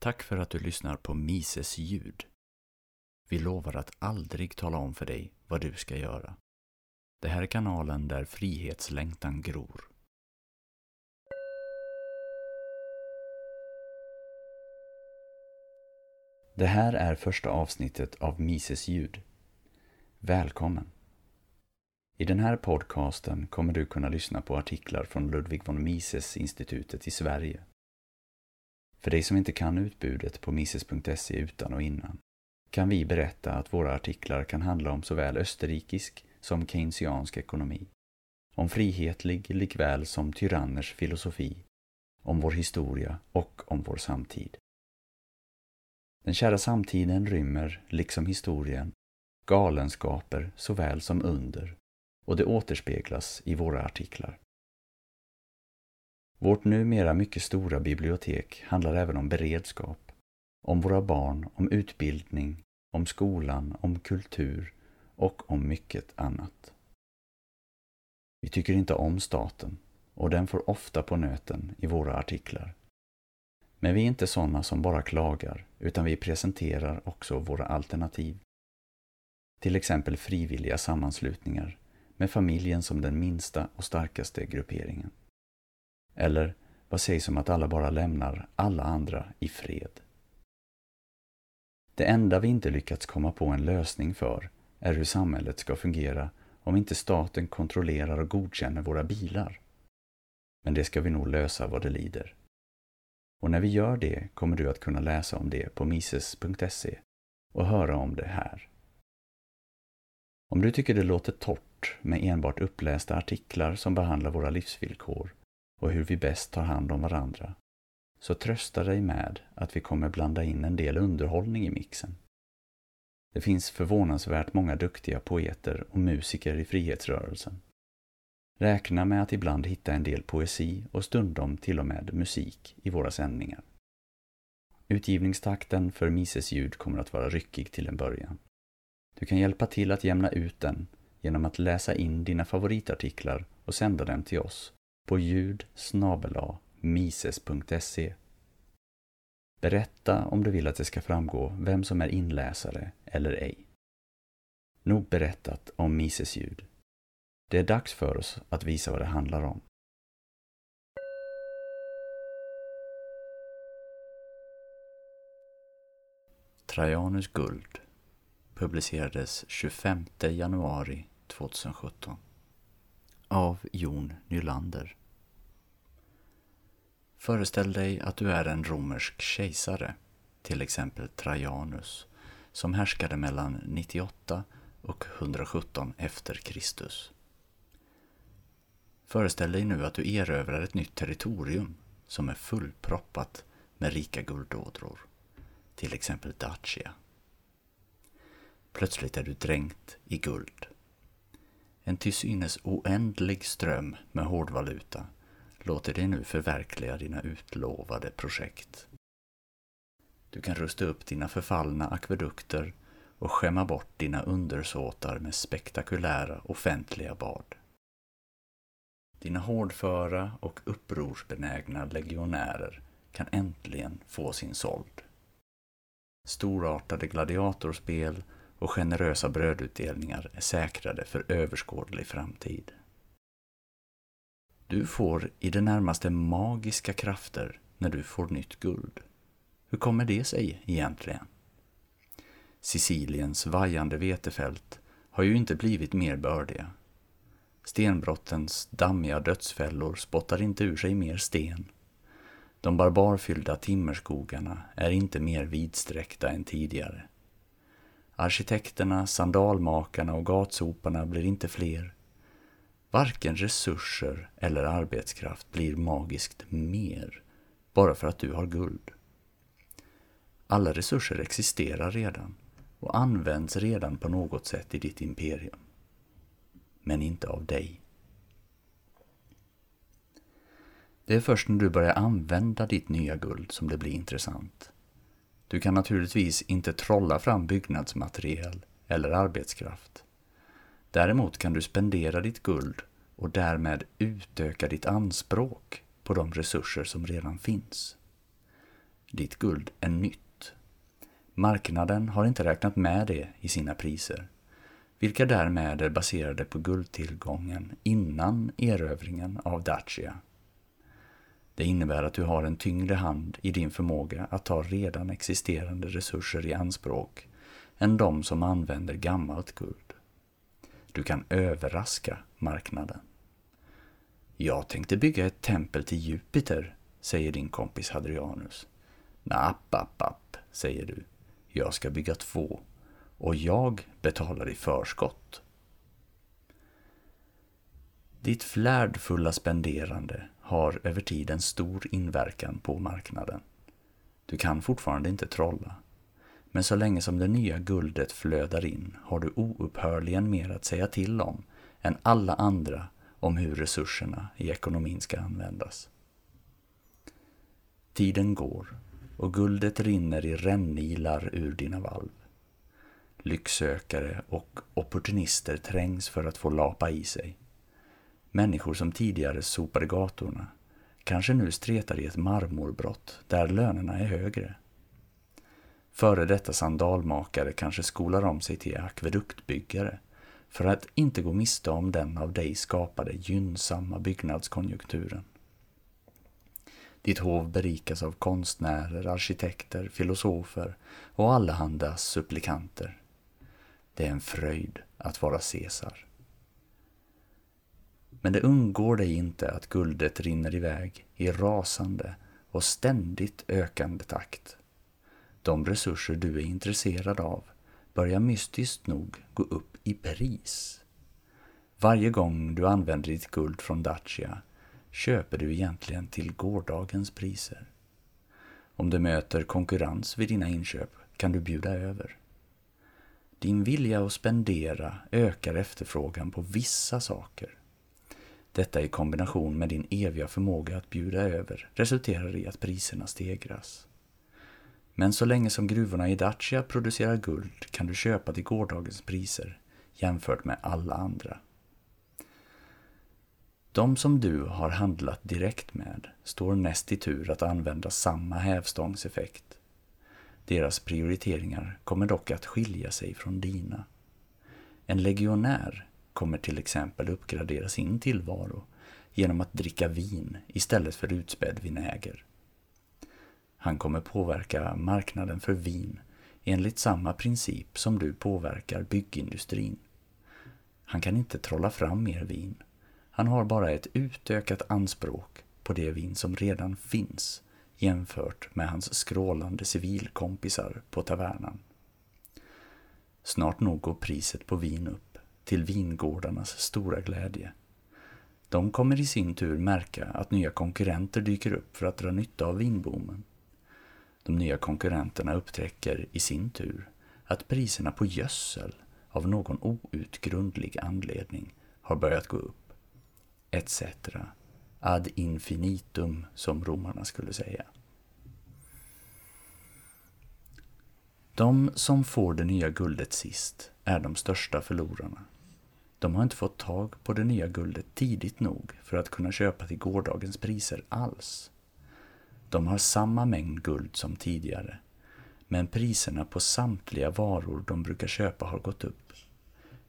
Tack för att du lyssnar på Mises ljud. Vi lovar att aldrig tala om för dig vad du ska göra. Det här är kanalen där frihetslängtan gror. Det här är första avsnittet av Mises ljud. Välkommen! I den här podcasten kommer du kunna lyssna på artiklar från Ludwig von Mises-institutet i Sverige. För dig som inte kan utbudet på misses.se utan och innan kan vi berätta att våra artiklar kan handla om såväl österrikisk som keynesiansk ekonomi, om frihetlig likväl som tyranners filosofi, om vår historia och om vår samtid. Den kära samtiden rymmer, liksom historien, galenskaper såväl som under och det återspeglas i våra artiklar. Vårt numera mycket stora bibliotek handlar även om beredskap, om våra barn, om utbildning, om skolan, om kultur och om mycket annat. Vi tycker inte om staten och den får ofta på nöten i våra artiklar. Men vi är inte sådana som bara klagar, utan vi presenterar också våra alternativ. Till exempel frivilliga sammanslutningar med familjen som den minsta och starkaste grupperingen. Eller vad sägs om att alla bara lämnar alla andra i fred? Det enda vi inte lyckats komma på en lösning för är hur samhället ska fungera om inte staten kontrollerar och godkänner våra bilar. Men det ska vi nog lösa vad det lider. Och när vi gör det kommer du att kunna läsa om det på mises.se och höra om det här. Om du tycker det låter torrt med enbart upplästa artiklar som behandlar våra livsvillkor och hur vi bäst tar hand om varandra, så trösta dig med att vi kommer blanda in en del underhållning i mixen. Det finns förvånansvärt många duktiga poeter och musiker i frihetsrörelsen. Räkna med att ibland hitta en del poesi och stundom till och med musik i våra sändningar. Utgivningstakten för Mises ljud kommer att vara ryckig till en början. Du kan hjälpa till att jämna ut den genom att läsa in dina favoritartiklar och sända dem till oss på ljud mises.se. Berätta om du vill att det ska framgå vem som är inläsare eller ej. Nog berättat om Mises ljud. Det är dags för oss att visa vad det handlar om. Trajanus guld publicerades 25 januari 2017 av Jon Nylander. Föreställ dig att du är en romersk kejsare, till exempel Trajanus, som härskade mellan 98 och 117 efter Kristus. Föreställ dig nu att du erövrar ett nytt territorium som är fullproppat med rika guldådror, till exempel Dacia. Plötsligt är du dränkt i guld. En till synes oändlig ström med hårdvaluta låter dig nu förverkliga dina utlovade projekt. Du kan rusta upp dina förfallna akvedukter och skämma bort dina undersåtar med spektakulära offentliga bad. Dina hårdföra och upprorsbenägna legionärer kan äntligen få sin såld. Storartade gladiatorspel och generösa brödutdelningar är säkrade för överskådlig framtid. Du får i det närmaste magiska krafter när du får nytt guld. Hur kommer det sig egentligen? Siciliens vajande vetefält har ju inte blivit mer bördiga. Stenbrottens dammiga dödsfällor spottar inte ur sig mer sten. De barbarfyllda timmerskogarna är inte mer vidsträckta än tidigare. Arkitekterna, sandalmakarna och gatsoparna blir inte fler. Varken resurser eller arbetskraft blir magiskt mer bara för att du har guld. Alla resurser existerar redan och används redan på något sätt i ditt imperium. Men inte av dig. Det är först när du börjar använda ditt nya guld som det blir intressant. Du kan naturligtvis inte trolla fram byggnadsmaterial eller arbetskraft. Däremot kan du spendera ditt guld och därmed utöka ditt anspråk på de resurser som redan finns. Ditt guld är nytt. Marknaden har inte räknat med det i sina priser, vilka därmed är baserade på guldtillgången innan erövringen av Dacia. Det innebär att du har en tyngre hand i din förmåga att ta redan existerande resurser i anspråk än de som använder gammalt guld. Du kan överraska marknaden. Jag tänkte bygga ett tempel till Jupiter, säger din kompis Hadrianus. Napp, app, app, säger du. Jag ska bygga två och jag betalar i förskott. Ditt flärdfulla spenderande har över tid en stor inverkan på marknaden. Du kan fortfarande inte trolla. Men så länge som det nya guldet flödar in har du oupphörligen mer att säga till om än alla andra om hur resurserna i ekonomin ska användas. Tiden går och guldet rinner i rännilar ur dina valv. Lycksökare och opportunister trängs för att få lapa i sig. Människor som tidigare sopade gatorna kanske nu stretar i ett marmorbrott där lönerna är högre. Före detta sandalmakare kanske skolar om sig till akveduktbyggare för att inte gå miste om den av dig skapade gynnsamma byggnadskonjunkturen. Ditt hov berikas av konstnärer, arkitekter, filosofer och allehanda supplikanter. Det är en fröjd att vara Caesar. Men det undgår dig inte att guldet rinner iväg i rasande och ständigt ökande takt. De resurser du är intresserad av börjar mystiskt nog gå upp i pris. Varje gång du använder ditt guld från Dacia köper du egentligen till gårdagens priser. Om du möter konkurrens vid dina inköp kan du bjuda över. Din vilja att spendera ökar efterfrågan på vissa saker. Detta i kombination med din eviga förmåga att bjuda över resulterar i att priserna stegras. Men så länge som gruvorna i Dacia producerar guld kan du köpa till gårdagens priser jämfört med alla andra. De som du har handlat direkt med står näst i tur att använda samma hävstångseffekt. Deras prioriteringar kommer dock att skilja sig från dina. En legionär kommer till exempel uppgradera sin tillvaro genom att dricka vin istället för utspädd vinäger. Han kommer påverka marknaden för vin enligt samma princip som du påverkar byggindustrin. Han kan inte trolla fram mer vin. Han har bara ett utökat anspråk på det vin som redan finns jämfört med hans skrålande civilkompisar på tavernan. Snart nog går priset på vin upp, till vingårdarnas stora glädje. De kommer i sin tur märka att nya konkurrenter dyker upp för att dra nytta av vinboomen. De nya konkurrenterna upptäcker i sin tur att priserna på gödsel av någon outgrundlig anledning har börjat gå upp. Etc. Ad infinitum, som romarna skulle säga. De som får det nya guldet sist är de största förlorarna. De har inte fått tag på det nya guldet tidigt nog för att kunna köpa till gårdagens priser alls. De har samma mängd guld som tidigare, men priserna på samtliga varor de brukar köpa har gått upp.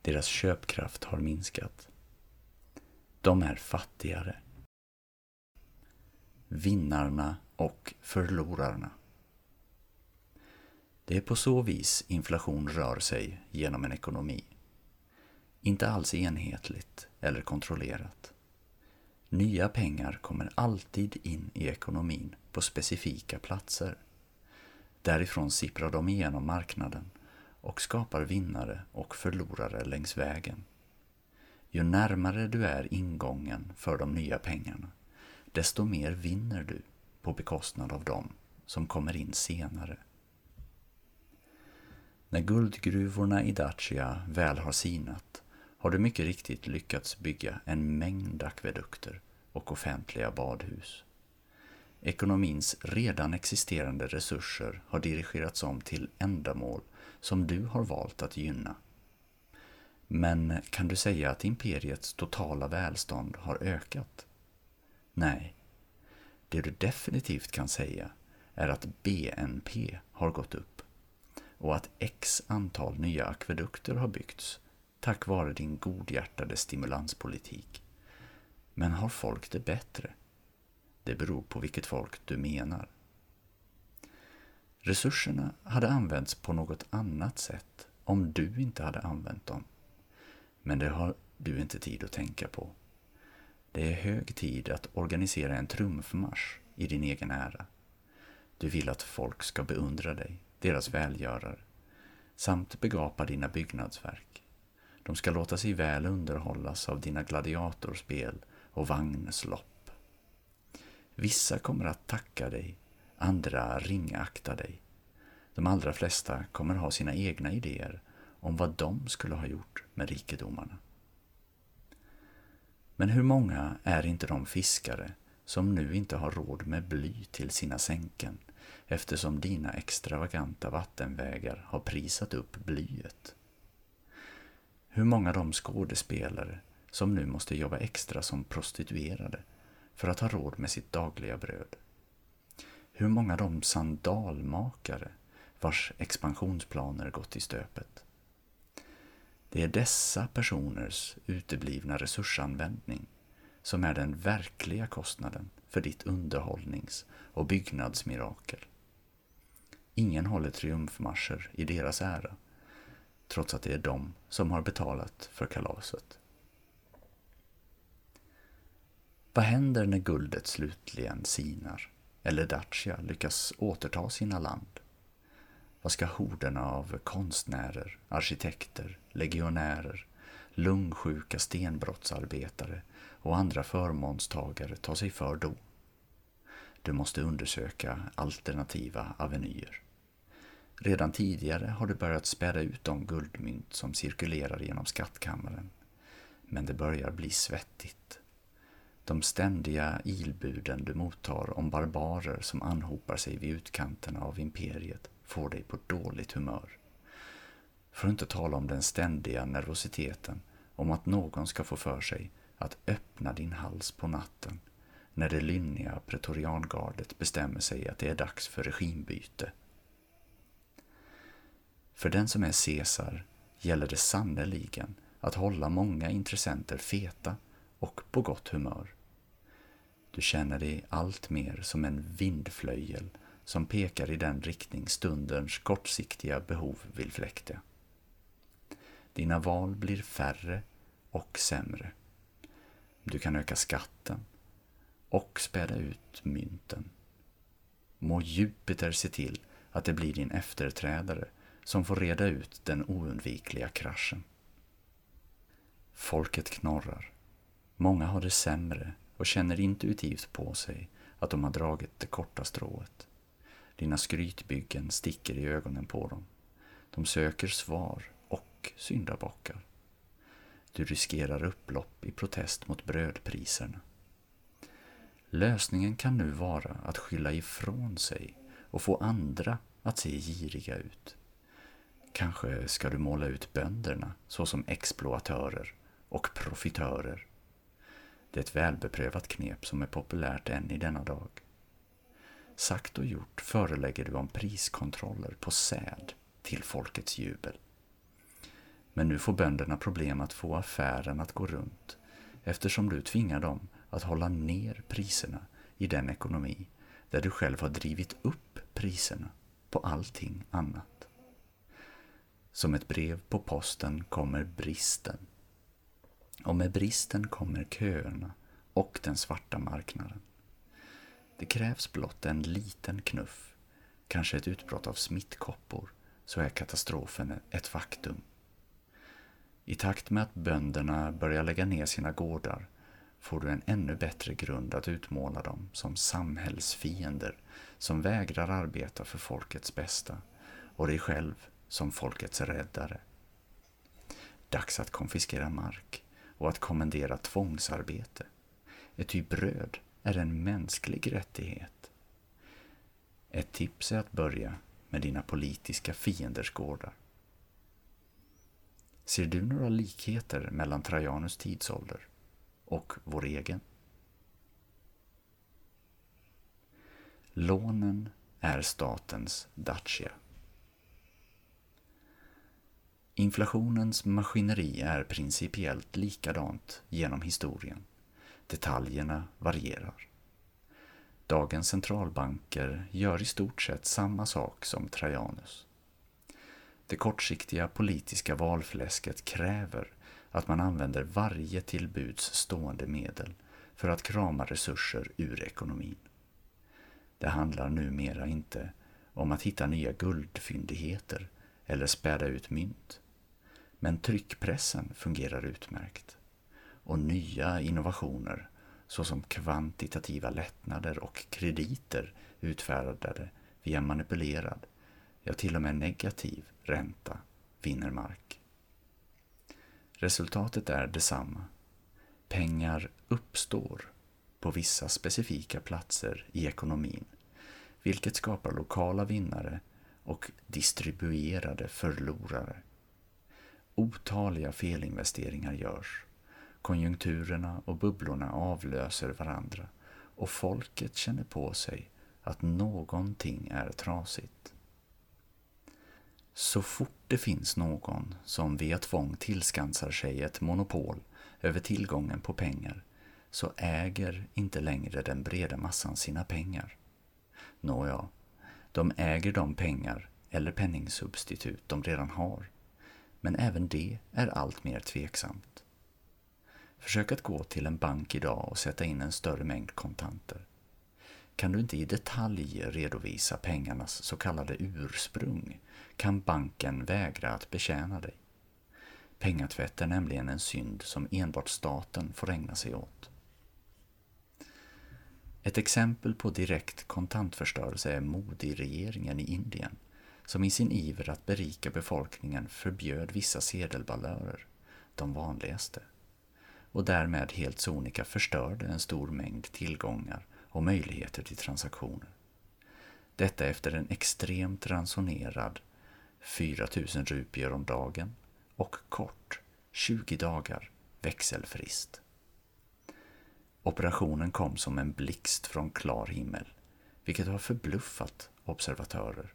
Deras köpkraft har minskat. De är fattigare. Vinnarna och förlorarna. Det är på så vis inflation rör sig genom en ekonomi. Inte alls enhetligt eller kontrollerat. Nya pengar kommer alltid in i ekonomin på specifika platser. Därifrån sipprar de igenom marknaden och skapar vinnare och förlorare längs vägen. Ju närmare du är ingången för de nya pengarna, desto mer vinner du på bekostnad av dem som kommer in senare. När guldgruvorna i Dacia väl har sinat har du mycket riktigt lyckats bygga en mängd akvedukter och offentliga badhus. Ekonomins redan existerande resurser har dirigerats om till ändamål som du har valt att gynna. Men kan du säga att imperiets totala välstånd har ökat? Nej. Det du definitivt kan säga är att BNP har gått upp och att x antal nya akvedukter har byggts tack vare din godhjärtade stimulanspolitik. Men har folk det bättre? Det beror på vilket folk du menar. Resurserna hade använts på något annat sätt om du inte hade använt dem. Men det har du inte tid att tänka på. Det är hög tid att organisera en trumfmarsch i din egen ära. Du vill att folk ska beundra dig, deras välgörare, samt begapa dina byggnadsverk. De ska låta sig väl underhållas av dina gladiatorspel och vagnslopp. Vissa kommer att tacka dig, andra ringakta dig. De allra flesta kommer ha sina egna idéer om vad de skulle ha gjort med rikedomarna. Men hur många är inte de fiskare som nu inte har råd med bly till sina sänken eftersom dina extravaganta vattenvägar har prisat upp blyet? Hur många de skådespelare som nu måste jobba extra som prostituerade för att ha råd med sitt dagliga bröd? Hur många de sandalmakare vars expansionsplaner gått i stöpet? Det är dessa personers uteblivna resursanvändning som är den verkliga kostnaden för ditt underhållnings och byggnadsmirakel. Ingen håller triumfmarscher i deras ära, trots att det är de som har betalat för kalaset. Vad händer när guldet slutligen sinar eller Dacia lyckas återta sina land? Vad ska horderna av konstnärer, arkitekter, legionärer, lungsjuka stenbrottsarbetare och andra förmånstagare ta sig för då? Du måste undersöka alternativa avenyer. Redan tidigare har du börjat späda ut de guldmynt som cirkulerar genom skattkammaren. Men det börjar bli svettigt. De ständiga ilbuden du mottar om barbarer som anhopar sig vid utkanterna av imperiet får dig på dåligt humör. För att inte tala om den ständiga nervositeten om att någon ska få för sig att öppna din hals på natten när det lynniga pretoriangardet bestämmer sig att det är dags för regimbyte. För den som är Caesar gäller det sannerligen att hålla många intressenter feta och på gott humör. Du känner dig allt mer som en vindflöjel som pekar i den riktning stundens kortsiktiga behov vill fläkta. Dina val blir färre och sämre. Du kan öka skatten och späda ut mynten. Må Jupiter se till att det blir din efterträdare som får reda ut den oundvikliga kraschen. Folket knorrar. Många har det sämre och känner intuitivt på sig att de har dragit det korta strået. Dina skrytbyggen sticker i ögonen på dem. De söker svar och syndabockar. Du riskerar upplopp i protest mot brödpriserna. Lösningen kan nu vara att skylla ifrån sig och få andra att se giriga ut. Kanske ska du måla ut bönderna såsom exploatörer och profitörer. Det är ett välbeprövat knep som är populärt än i denna dag. Sagt och gjort förelägger du om priskontroller på säd till folkets jubel. Men nu får bönderna problem att få affären att gå runt eftersom du tvingar dem att hålla ner priserna i den ekonomi där du själv har drivit upp priserna på allting annat. Som ett brev på posten kommer bristen. Och med bristen kommer köerna och den svarta marknaden. Det krävs blott en liten knuff, kanske ett utbrott av smittkoppor, så är katastrofen ett faktum. I takt med att bönderna börjar lägga ner sina gårdar får du en ännu bättre grund att utmåla dem som samhällsfiender som vägrar arbeta för folkets bästa och dig själv som folkets räddare. Dags att konfiskera mark och att kommendera tvångsarbete. Ett typ bröd är en mänsklig rättighet. Ett tips är att börja med dina politiska fienders gårdar. Ser du några likheter mellan Trajanus tidsålder och vår egen? Lånen är statens Dacia. Inflationens maskineri är principiellt likadant genom historien. Detaljerna varierar. Dagens centralbanker gör i stort sett samma sak som Trajanus. Det kortsiktiga politiska valfläsket kräver att man använder varje tillbuds stående medel för att krama resurser ur ekonomin. Det handlar numera inte om att hitta nya guldfyndigheter eller späda ut mynt. Men tryckpressen fungerar utmärkt. Och nya innovationer såsom kvantitativa lättnader och krediter utfärdade via manipulerad, ja till och med negativ ränta vinner mark. Resultatet är detsamma. Pengar uppstår på vissa specifika platser i ekonomin, vilket skapar lokala vinnare och distribuerade förlorare. Otaliga felinvesteringar görs. Konjunkturerna och bubblorna avlöser varandra och folket känner på sig att någonting är trasigt. Så fort det finns någon som via tvång tillskansar sig ett monopol över tillgången på pengar så äger inte längre den breda massan sina pengar. Nåja, de äger de pengar eller penningsubstitut de redan har. Men även det är allt mer tveksamt. Försök att gå till en bank idag och sätta in en större mängd kontanter. Kan du inte i detalj redovisa pengarnas så kallade ursprung kan banken vägra att betjäna dig. Pengatvätt är nämligen en synd som enbart staten får ägna sig åt. Ett exempel på direkt kontantförstörelse är Modi-regeringen i Indien som i sin iver att berika befolkningen förbjöd vissa sedelbalörer, de vanligaste, och därmed helt sonika förstörde en stor mängd tillgångar och möjligheter till transaktioner. Detta efter en extremt ransonerad 4000 rupier om dagen och kort, 20 dagar, växelfrist. Operationen kom som en blixt från klar himmel, vilket har förbluffat observatörer.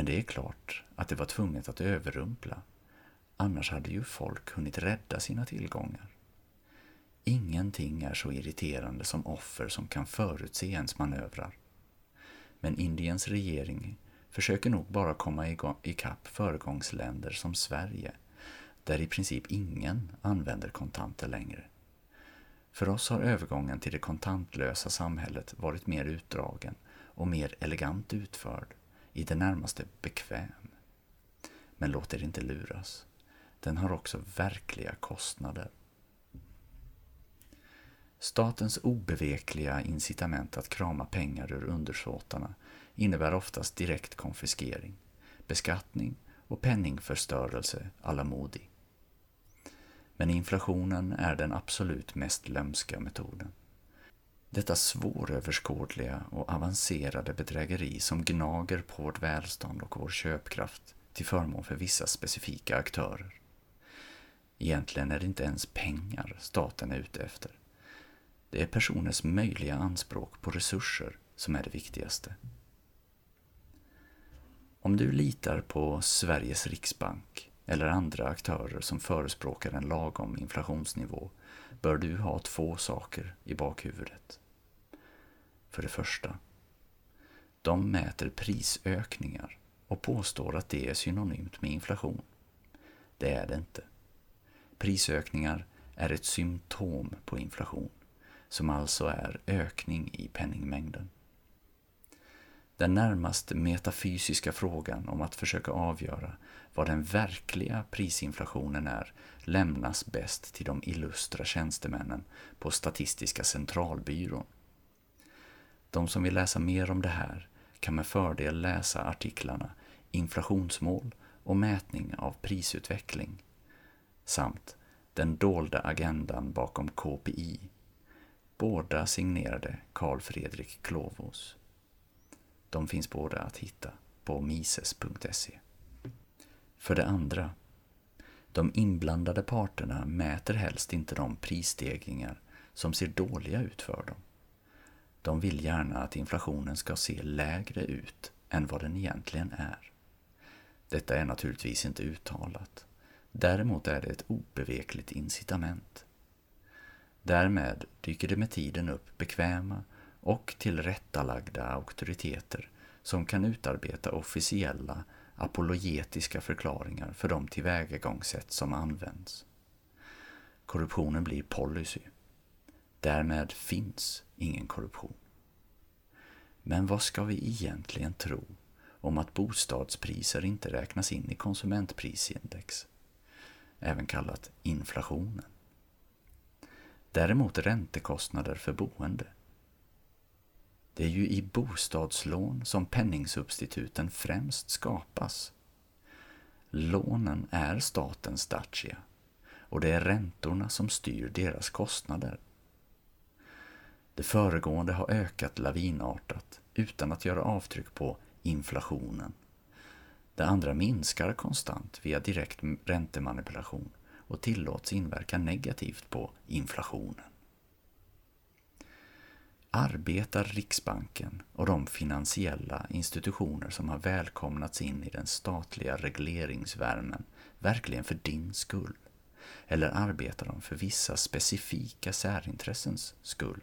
Men det är klart att det var tvunget att överrumpla, annars hade ju folk hunnit rädda sina tillgångar. Ingenting är så irriterande som offer som kan förutse ens manövrar. Men Indiens regering försöker nog bara komma ikapp föregångsländer som Sverige, där i princip ingen använder kontanter längre. För oss har övergången till det kontantlösa samhället varit mer utdragen och mer elegant utförd, i det närmaste bekväm. Men låt er inte luras. Den har också verkliga kostnader. Statens obevekliga incitament att krama pengar ur undersåtarna innebär oftast direkt konfiskering, beskattning och penningförstörelse alla Modi. Men inflationen är den absolut mest lömska metoden. Detta svåröverskådliga och avancerade bedrägeri som gnager på vårt välstånd och vår köpkraft till förmån för vissa specifika aktörer. Egentligen är det inte ens pengar staten är ute efter. Det är personers möjliga anspråk på resurser som är det viktigaste. Om du litar på Sveriges riksbank eller andra aktörer som förespråkar en lagom inflationsnivå bör du ha två saker i bakhuvudet. För det första, de mäter prisökningar och påstår att det är synonymt med inflation. Det är det inte. Prisökningar är ett symptom på inflation, som alltså är ökning i penningmängden. Den närmast metafysiska frågan om att försöka avgöra vad den verkliga prisinflationen är lämnas bäst till de illustra tjänstemännen på Statistiska centralbyrån. De som vill läsa mer om det här kan med fördel läsa artiklarna Inflationsmål och mätning av prisutveckling samt Den dolda agendan bakom KPI, båda signerade Carl Fredrik Klovås. De finns båda att hitta på mises.se. För det andra, de inblandade parterna mäter helst inte de prisstegringar som ser dåliga ut för dem. De vill gärna att inflationen ska se lägre ut än vad den egentligen är. Detta är naturligtvis inte uttalat. Däremot är det ett obevekligt incitament. Därmed dyker det med tiden upp bekväma och tillrättalagda auktoriteter som kan utarbeta officiella apologetiska förklaringar för de tillvägagångssätt som används. Korruptionen blir policy. Därmed finns ingen korruption. Men vad ska vi egentligen tro om att bostadspriser inte räknas in i konsumentprisindex, även kallat inflationen? Däremot räntekostnader för boende. Det är ju i bostadslån som penningsubstituten främst skapas. Lånen är statens dacia och det är räntorna som styr deras kostnader. Det föregående har ökat lavinartat utan att göra avtryck på inflationen. Det andra minskar konstant via direkt räntemanipulation och tillåts inverka negativt på inflationen. Arbetar Riksbanken och de finansiella institutioner som har välkomnats in i den statliga regleringsvärmen verkligen för din skull? Eller arbetar de för vissa specifika särintressens skull?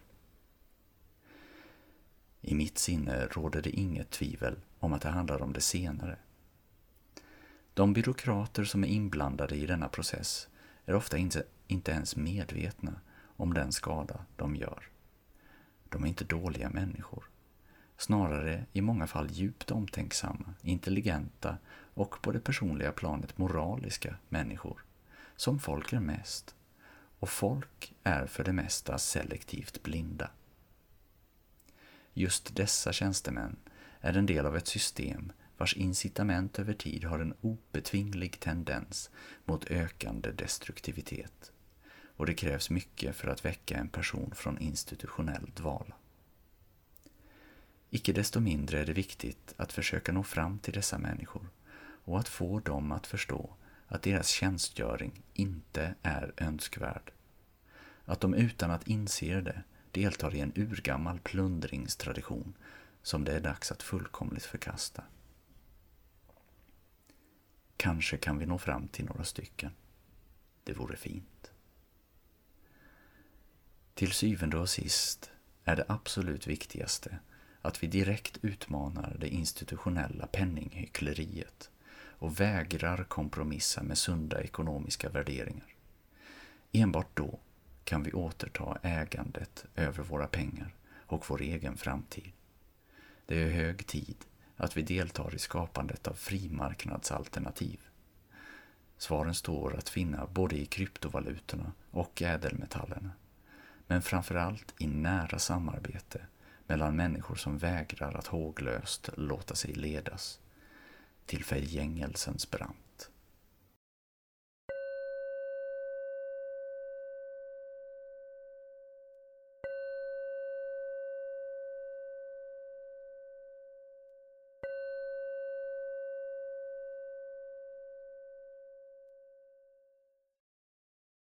I mitt sinne råder det inget tvivel om att det handlar om det senare. De byråkrater som är inblandade i denna process är ofta inte, inte ens medvetna om den skada de gör. De är inte dåliga människor. Snarare i många fall djupt omtänksamma, intelligenta och på det personliga planet moraliska människor. Som folk är mest. Och folk är för det mesta selektivt blinda. Just dessa tjänstemän är en del av ett system vars incitament över tid har en obetvinglig tendens mot ökande destruktivitet. Och det krävs mycket för att väcka en person från institutionell dvala. Icke desto mindre är det viktigt att försöka nå fram till dessa människor och att få dem att förstå att deras tjänstgöring inte är önskvärd. Att de utan att inse det deltar i en urgammal plundringstradition som det är dags att fullkomligt förkasta. Kanske kan vi nå fram till några stycken. Det vore fint. Till syvende och sist är det absolut viktigaste att vi direkt utmanar det institutionella penninghyckleriet och vägrar kompromissa med sunda ekonomiska värderingar. Enbart då kan vi återta ägandet över våra pengar och vår egen framtid. Det är hög tid att vi deltar i skapandet av frimarknadsalternativ. Svaren står att finna både i kryptovalutorna och ädelmetallerna, men framförallt i nära samarbete mellan människor som vägrar att håglöst låta sig ledas till förgängelsens brant.